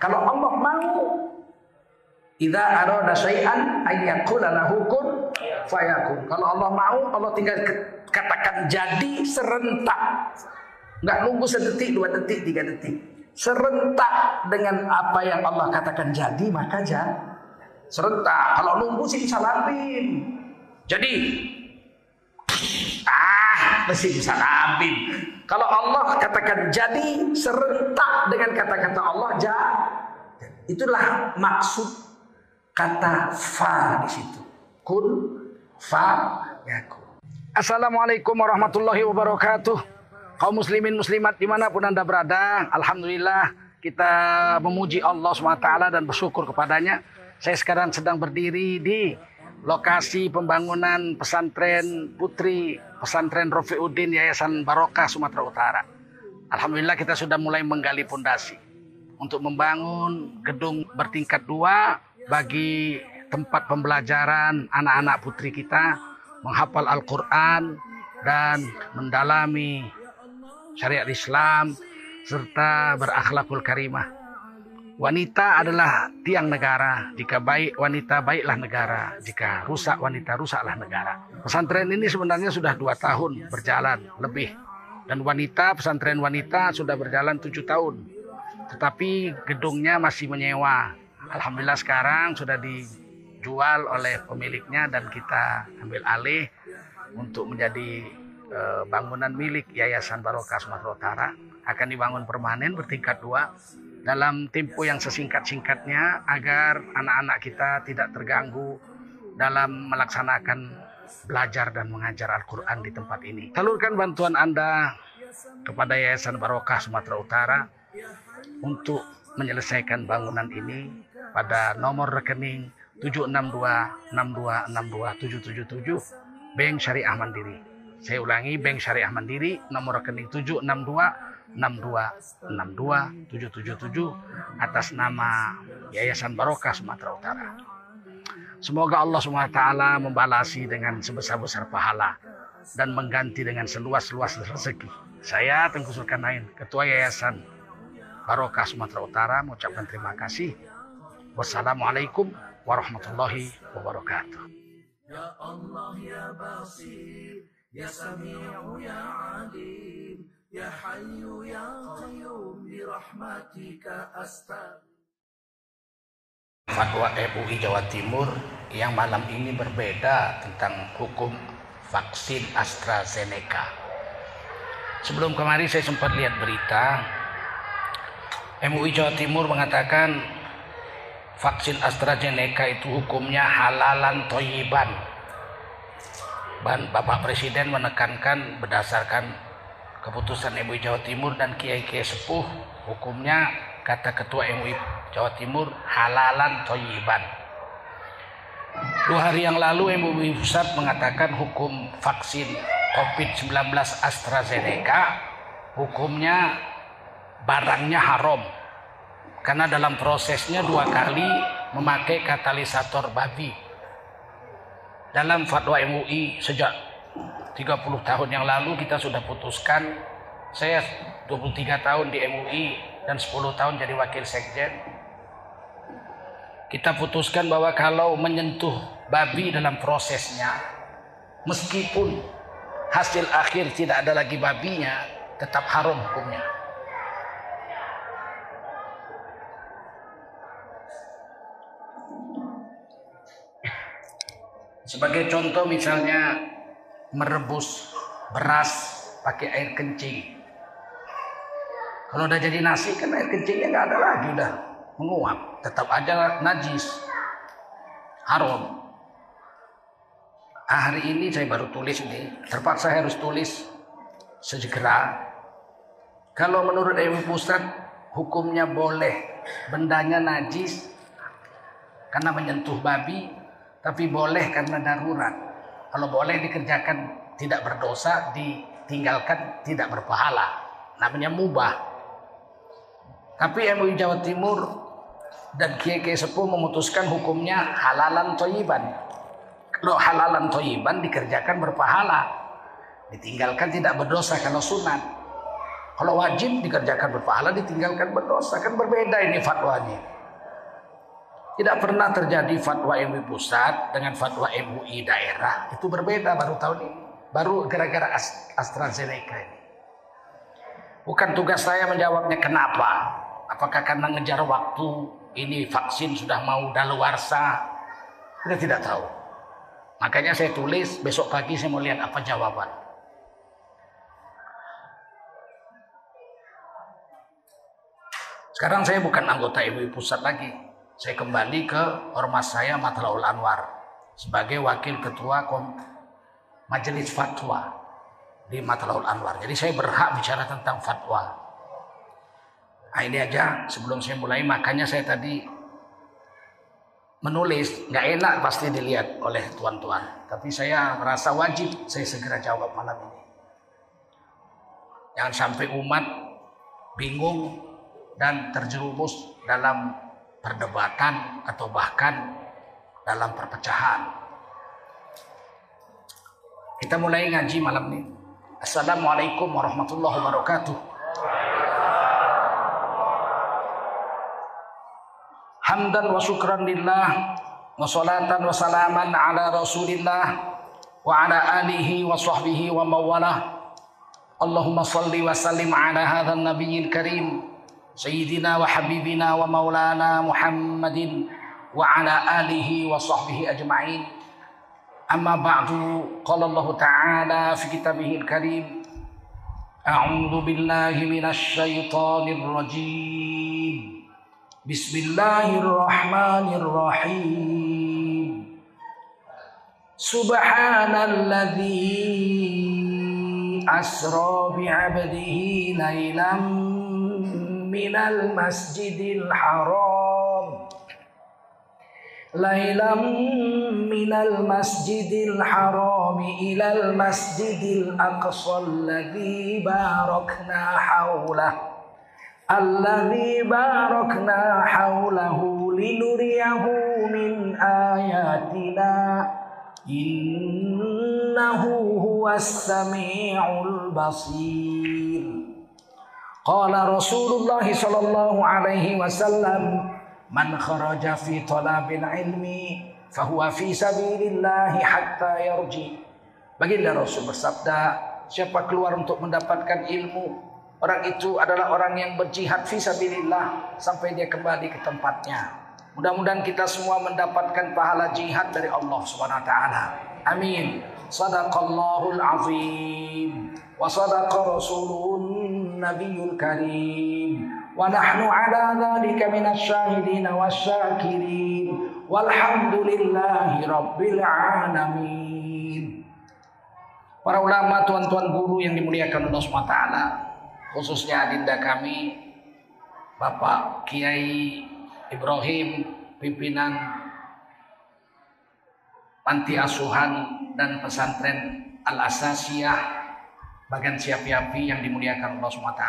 Kalau Allah mau Idza arada syai'an ayyakula lahu kun fayakun. Kalau Allah mau, Allah tinggal katakan jadi serentak. Enggak nunggu sedetik, dua detik, tiga detik. Serentak dengan apa yang Allah katakan jadi, maka jadi. Serentak. Kalau nunggu sih bisa labim. Jadi, mesti bisa labim. Kalau Allah katakan jadi, serentak dengan kata-kata Allah jadi. Itulah maksud kata fa di situ. Kun fa yakun. Assalamualaikum warahmatullahi wabarakatuh. Kaum muslimin muslimat di mana pun anda berada, alhamdulillah kita memuji Allah swt dan bersyukur kepadanya. Saya sekarang sedang berdiri di lokasi pembangunan pesantren putri pesantren Rofiuddin Yayasan Barokah Sumatera Utara. Alhamdulillah kita sudah mulai menggali pondasi untuk membangun gedung bertingkat dua bagi tempat pembelajaran anak-anak putri kita menghafal Al-Quran dan mendalami syariat Islam serta berakhlakul karimah. Wanita adalah tiang negara. Jika baik wanita, baiklah negara. Jika rusak wanita, rusaklah negara. Pesantren ini sebenarnya sudah dua tahun berjalan lebih. Dan wanita, pesantren wanita sudah berjalan tujuh tahun. Tetapi gedungnya masih menyewa. Alhamdulillah sekarang sudah dijual oleh pemiliknya dan kita ambil alih untuk menjadi uh, bangunan milik Yayasan Barokah Sumatera Utara akan dibangun permanen bertingkat dua dalam tempo yang sesingkat-singkatnya agar anak-anak kita tidak terganggu dalam melaksanakan belajar dan mengajar Al-Quran di tempat ini. Salurkan bantuan Anda kepada Yayasan Barokah Sumatera Utara untuk menyelesaikan bangunan ini pada nomor rekening 76262627777 Bank Syariah Mandiri. Saya ulangi Bank Syariah Mandiri nomor rekening 76262627777 atas nama Yayasan Barokah Sumatera Utara. Semoga Allah SWT membalasi dengan sebesar-besar pahala dan mengganti dengan seluas-luas rezeki. Saya Tengku Zulkarnain, Ketua Yayasan Barokah Sumatera Utara mengucapkan terima kasih Wassalamualaikum warahmatullahi wabarakatuh. Ya Allah ya Basir, ya Sami'u ya Alim, Hayyu ya Qayyum bi rahmatika astagfir. Fatwa MUI Jawa Timur yang malam ini berbeda tentang hukum vaksin AstraZeneca. Sebelum kemarin saya sempat lihat berita MUI Jawa Timur mengatakan vaksin AstraZeneca itu hukumnya halalan toyiban. Bapak Presiden menekankan berdasarkan keputusan MUI Jawa Timur dan Kiai-Kiai Sepuh hukumnya kata Ketua MUI Jawa Timur halalan toyiban. Dua hari yang lalu MUI Pusat mengatakan hukum vaksin COVID-19 AstraZeneca hukumnya barangnya haram karena dalam prosesnya dua kali memakai katalisator babi. Dalam fatwa MUI sejak 30 tahun yang lalu kita sudah putuskan saya 23 tahun di MUI dan 10 tahun jadi wakil sekjen. Kita putuskan bahwa kalau menyentuh babi dalam prosesnya meskipun hasil akhir tidak ada lagi babinya tetap haram hukumnya. Sebagai contoh misalnya merebus beras pakai air kencing. Kalau udah jadi nasi kan air kencingnya nggak ada lagi udah menguap, tetap aja najis, haram. Ah, hari ini saya baru tulis ini, terpaksa harus tulis segera. Kalau menurut MUI Pusat hukumnya boleh, bendanya najis karena menyentuh babi, tapi boleh karena darurat. Kalau boleh dikerjakan tidak berdosa, ditinggalkan tidak berpahala. Namanya mubah. Tapi MUI Jawa Timur dan Kiai Kiai Sepuh memutuskan hukumnya halalan toyiban. Kalau halalan toyiban dikerjakan berpahala. Ditinggalkan tidak berdosa kalau sunat. Kalau wajib dikerjakan berpahala, ditinggalkan berdosa. Kan berbeda ini fatwanya. Tidak pernah terjadi fatwa MUI pusat dengan fatwa MUI daerah. Itu berbeda baru tahun ini. Baru gara-gara AstraZeneca ini. Bukan tugas saya menjawabnya kenapa. Apakah karena ngejar waktu ini vaksin sudah mau daluarsa? Kita tidak tahu. Makanya saya tulis besok pagi saya mau lihat apa jawaban. Sekarang saya bukan anggota MUI pusat lagi. Saya kembali ke ormas saya Matlaul Anwar sebagai wakil ketua majelis fatwa di Matlaul Anwar. Jadi saya berhak bicara tentang fatwa. Nah, ini aja sebelum saya mulai makanya saya tadi menulis nggak enak pasti dilihat oleh tuan-tuan. Tapi saya merasa wajib saya segera jawab malam ini. Jangan sampai umat bingung dan terjerumus dalam perdebatan atau bahkan dalam perpecahan. Kita mulai ngaji malam ini. Assalamualaikum warahmatullahi wabarakatuh. Hamdan wa syukran lillah wa salatan wa salaman ala rasulillah wa ala alihi wa sahbihi wa mawalah. Allahumma salli wa sallim ala hadha nabiyil karim سيدنا وحبيبنا ومولانا محمد وعلى آله وصحبه أجمعين. أما بعد قال الله تعالى في كتابه الكريم أعوذ بالله من الشيطان الرجيم. بسم الله الرحمن الرحيم. سبحان الذي أسرى بعبده ليلا من المسجد الحرام. ليلا من المسجد الحرام إلى المسجد الأقصى الذي باركنا حوله. الذي باركنا حوله لنريه من آياتنا. إنه هو السميع البصير. Qala Rasulullah sallallahu alaihi wasallam man kharaja fi talabil ilmi fahuwa fi sabilillah hatta yarji. Baginda Rasul bersabda, siapa keluar untuk mendapatkan ilmu, orang itu adalah orang yang berjihad fi sabilillah sampai dia kembali ke tempatnya. Mudah-mudahan kita semua mendapatkan pahala jihad dari Allah Subhanahu wa taala. Amin. Sadaqallahul azim wa sadaqa rasulun النبي الكريم ونحن على ذلك من الشاهدين والشاكرين والحمد لله رب العالمين Para ulama, tuan-tuan guru yang dimuliakan Allah SWT Khususnya adinda kami Bapak Kiai Ibrahim Pimpinan Panti Asuhan dan Pesantren Al-Asasiyah bagian siapi-api yang dimuliakan Allah SWT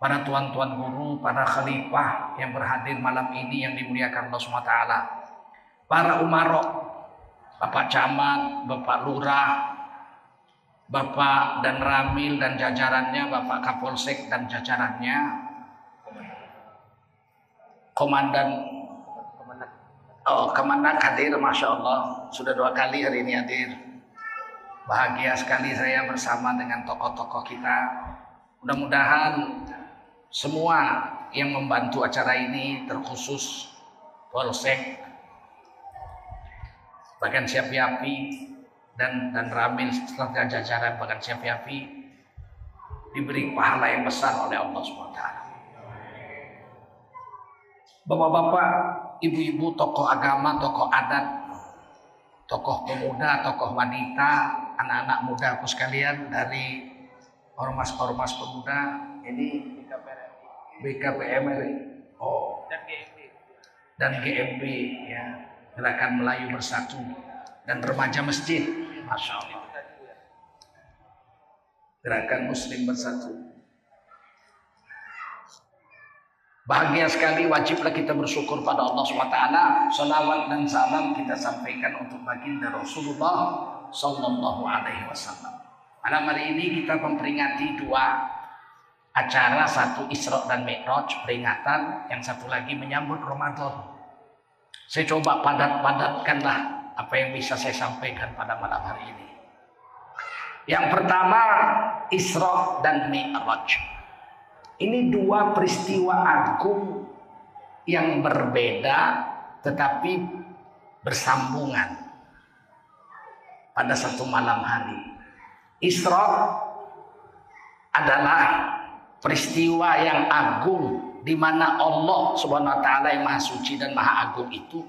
para tuan-tuan guru, para khalifah yang berhadir malam ini yang dimuliakan Allah SWT para umarok Bapak Camat, Bapak Lurah Bapak dan Ramil dan jajarannya Bapak Kapolsek dan jajarannya Komandan Oh, Kemenak hadir, Masya Allah. Sudah dua kali hari ini hadir Bahagia sekali saya bersama dengan tokoh-tokoh kita. Mudah-mudahan semua yang membantu acara ini terkhusus Polsek, bagian siapi-api dan dan Ramil serta jajaran bagian siapi-api diberi pahala yang besar oleh Allah SWT. Bapak-bapak, ibu-ibu, tokoh agama, tokoh adat, tokoh pemuda, tokoh wanita, anak-anak muda aku sekalian dari ormas-ormas pemuda ini BKPMRI oh. Dan GMB ya. Gerakan Melayu Bersatu dan remaja masjid. Masya Allah. Gerakan Muslim Bersatu. Bahagia sekali wajiblah kita bersyukur pada Allah SWT. Salawat dan salam kita sampaikan untuk baginda Rasulullah Sallallahu Alaihi Wasallam. Malam hari ini kita memperingati dua acara satu Isra dan Mi'raj peringatan, yang satu lagi menyambut Ramadan. Saya coba padat-padatkanlah apa yang bisa saya sampaikan pada malam hari ini. Yang pertama Isra dan Mi'raj. Ini dua peristiwa agung yang berbeda tetapi bersambungan pada satu malam hari. Isra adalah peristiwa yang agung di mana Allah Subhanahu wa taala yang Maha Suci dan Maha Agung itu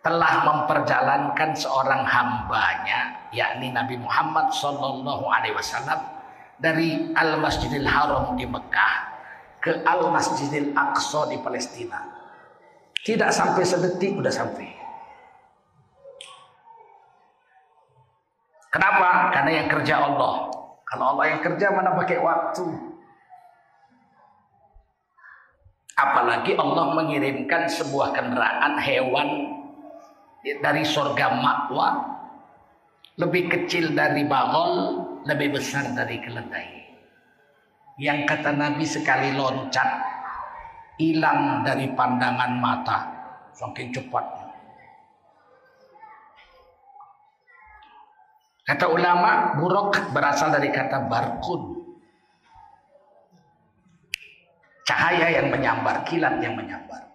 telah memperjalankan seorang hambanya yakni Nabi Muhammad sallallahu alaihi wasallam dari Al Masjidil Haram di Mekah ke Al Masjidil Aqsa di Palestina. Tidak sampai sedetik udah sampai. Kenapa? Karena yang kerja Allah. Kalau Allah yang kerja mana pakai waktu? Apalagi Allah mengirimkan sebuah kendaraan hewan dari surga makwa lebih kecil dari bagol, lebih besar dari keledai. Yang kata Nabi sekali loncat hilang dari pandangan mata saking cepatnya. Kata ulama, buruk berasal dari kata barkun. Cahaya yang menyambar, kilat yang menyambar.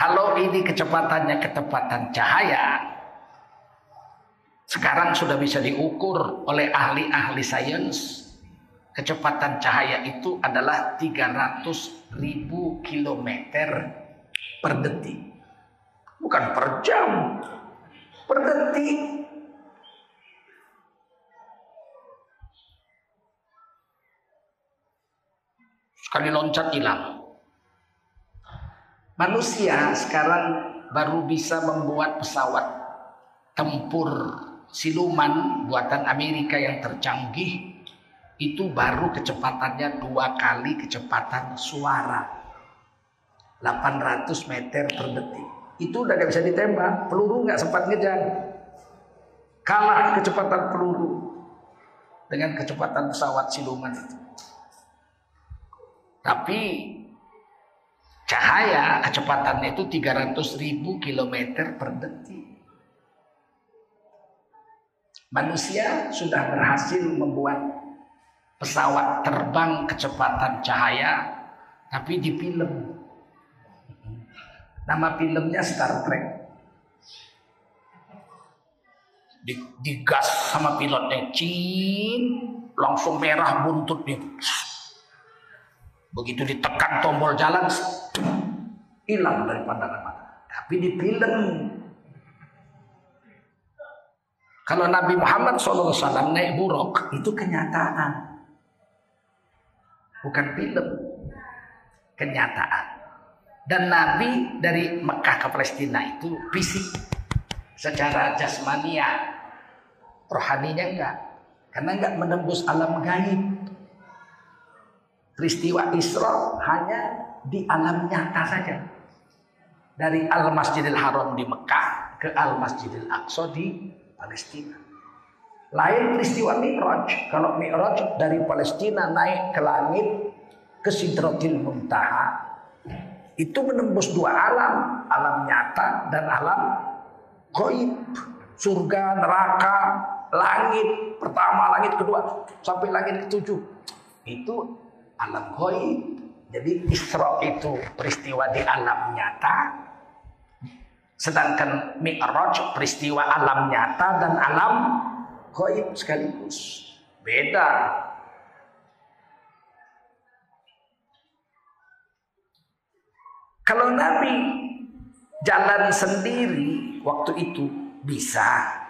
Kalau ini kecepatannya ketepatan cahaya, sekarang sudah bisa diukur oleh ahli-ahli sains. Kecepatan cahaya itu adalah 300 ribu kilometer per detik. Bukan per jam, per detik. Sekali loncat hilang. Manusia sekarang baru bisa membuat pesawat tempur siluman buatan Amerika yang tercanggih. Itu baru kecepatannya dua kali kecepatan suara. 800 meter per detik. Itu udah gak bisa ditembak. Peluru nggak sempat ngejar. Kalah kecepatan peluru dengan kecepatan pesawat siluman. itu tapi cahaya kecepatannya itu 300 ribu kilometer per detik. Manusia sudah berhasil membuat pesawat terbang kecepatan cahaya, tapi di film. Nama filmnya Star Trek. Digas sama pilotnya, cin, langsung merah buntutnya. Begitu ditekan tombol jalan, hilang dari pandangan mata. Tapi di film, kalau Nabi Muhammad SAW naik buruk, itu kenyataan. Bukan film, kenyataan. Dan Nabi dari Mekah ke Palestina itu fisik, secara jasmania, rohaninya enggak. Karena enggak menembus alam gaib. Peristiwa Isra hanya di alam nyata saja. Dari Al-Masjidil Haram di Mekah ke Al-Masjidil Aqsa di Palestina. Lain peristiwa Mi'raj. Kalau Mi'raj dari Palestina naik ke langit ke Sidratil Muntaha itu menembus dua alam, alam nyata dan alam goib. Surga, neraka, langit pertama, langit kedua sampai langit ketujuh. Itu alam goib. Jadi Isra itu peristiwa di alam nyata. Sedangkan Mi'raj peristiwa alam nyata dan alam goib sekaligus. Beda. Kalau Nabi jalan sendiri waktu itu bisa.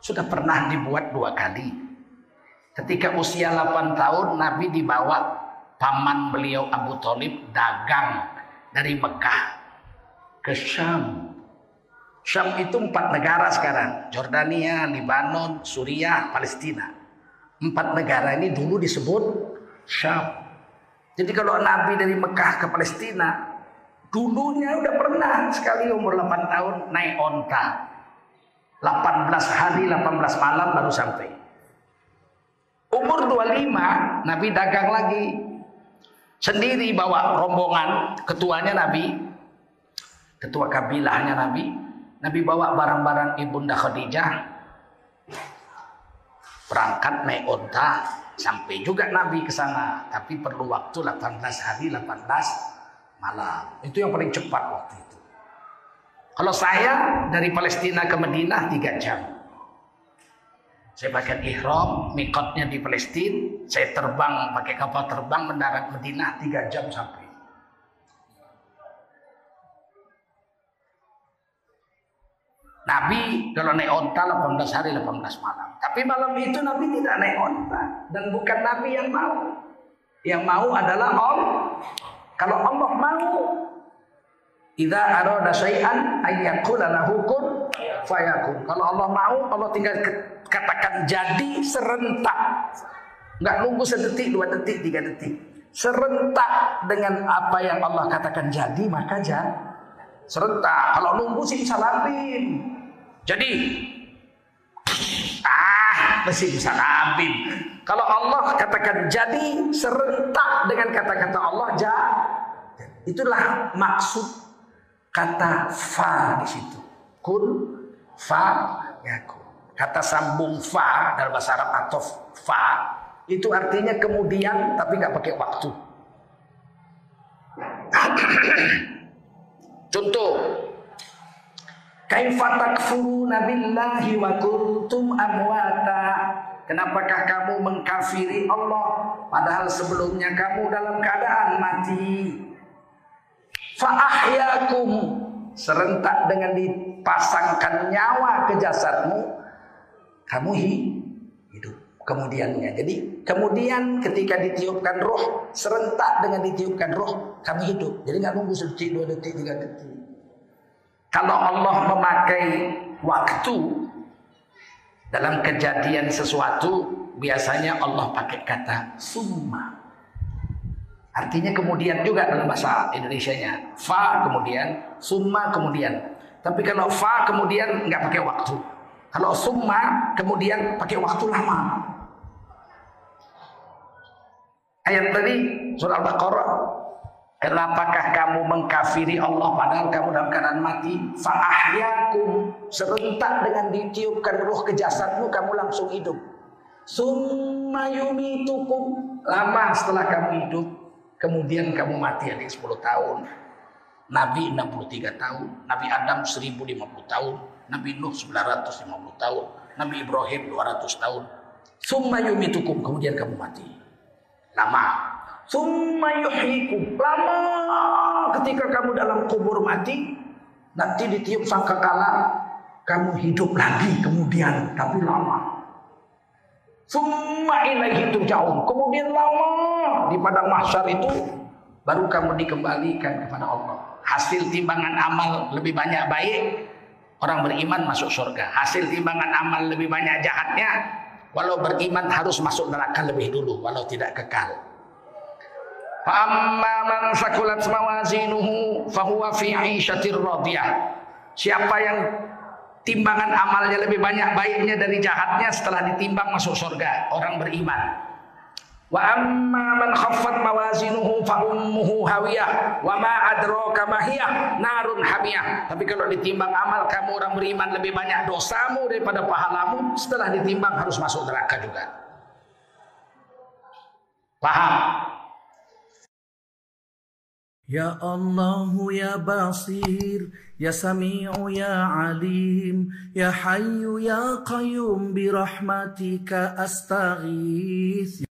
Sudah pernah dibuat dua kali. Ketika usia 8 tahun Nabi dibawa paman beliau Abu Talib dagang dari Mekah ke Syam. Syam itu empat negara sekarang. Jordania, Libanon, Suriah, Palestina. Empat negara ini dulu disebut Syam. Jadi kalau Nabi dari Mekah ke Palestina, dulunya udah pernah sekali umur 8 tahun naik onta. 18 hari, 18 malam baru sampai. Umur 25, Nabi dagang lagi sendiri bawa rombongan ketuanya Nabi ketua kabilahnya Nabi. Nabi bawa barang-barang ibunda Khadijah. Berangkat naik onta sampai juga Nabi ke sana. Tapi perlu waktu 18 hari 18 malam. Itu yang paling cepat waktu itu. Kalau saya dari Palestina ke Madinah 3 jam saya pakai ihram, mikotnya di Palestina, saya terbang pakai kapal terbang mendarat Madinah 3 jam sampai. Nabi kalau naik onta 18 hari 18 malam. Tapi malam itu Nabi tidak naik onta dan bukan Nabi yang mau. Yang mau adalah Allah. Kalau Allah mau Idza arada syai'an ayyakula lahu kun fayakun. Kalau Allah mau, Allah tinggal katakan jadi serentak. Enggak nunggu sedetik, dua detik, tiga detik. Serentak dengan apa yang Allah katakan jadi, maka jadi. Serentak. Kalau nunggu sih bisa labin. Jadi ah masih bisa labin. Kalau Allah katakan jadi serentak dengan kata-kata Allah jadi. Itulah maksud kata fa di situ. Kun fa yakun. Kata sambung fa dalam bahasa Arab atau fa itu artinya kemudian tapi nggak pakai waktu. Contoh Kaifa takfuruna billahi wa kuntum amwata Kenapakah kamu mengkafiri Allah padahal sebelumnya kamu dalam keadaan mati? Fa'ahyakum serentak dengan dipasangkan nyawa ke jasadmu kamu hidup. Kemudiannya jadi kemudian ketika ditiupkan roh serentak dengan ditiupkan roh kamu hidup. Jadi nggak nunggu sedetik dua detik tiga detik. Kalau Allah memakai waktu dalam kejadian sesuatu biasanya Allah pakai kata summa. Artinya kemudian juga dalam bahasa Indonesia-nya. Fa kemudian, summa kemudian. Tapi kalau fa kemudian nggak pakai waktu. Kalau summa kemudian pakai waktu lama. Ayat tadi surah Al-Baqarah. Kenapakah kamu mengkafiri Allah padahal kamu dalam keadaan mati? Fa'ahyakum serentak dengan ditiupkan roh ke jasadmu kamu langsung hidup. Summa yumitukum lama setelah kamu hidup Kemudian kamu mati adik 10 tahun. Nabi 63 tahun. Nabi Adam 1050 tahun. Nabi Nuh 950 tahun. Nabi Ibrahim 200 tahun. Summa yumitukum. Kemudian kamu mati. Lama. Summa yuhyikum. Lama ketika kamu dalam kubur mati. Nanti ditiup sangkakala. Kamu hidup lagi kemudian. Tapi lama. Summa ilaihi turja'un. Kemudian lama di padang mahsyar itu baru kamu dikembalikan kepada Allah. Hasil timbangan amal lebih banyak baik, orang beriman masuk surga. Hasil timbangan amal lebih banyak jahatnya, walau beriman harus masuk neraka lebih dulu, walau tidak kekal. Siapa yang timbangan amalnya lebih banyak baiknya dari jahatnya setelah ditimbang masuk surga orang beriman Wa amma man khaffat mawazinuhu fa ummuhu hawiyah wa ma adraka mahiyah narun hamiyah. Tapi kalau ditimbang amal kamu orang beriman lebih banyak dosamu daripada pahalamu, setelah ditimbang harus masuk neraka juga. Paham? Ya Allah ya Basir Ya Sami'u ya Alim Ya Hayyu ya Qayyum Birahmatika astaghith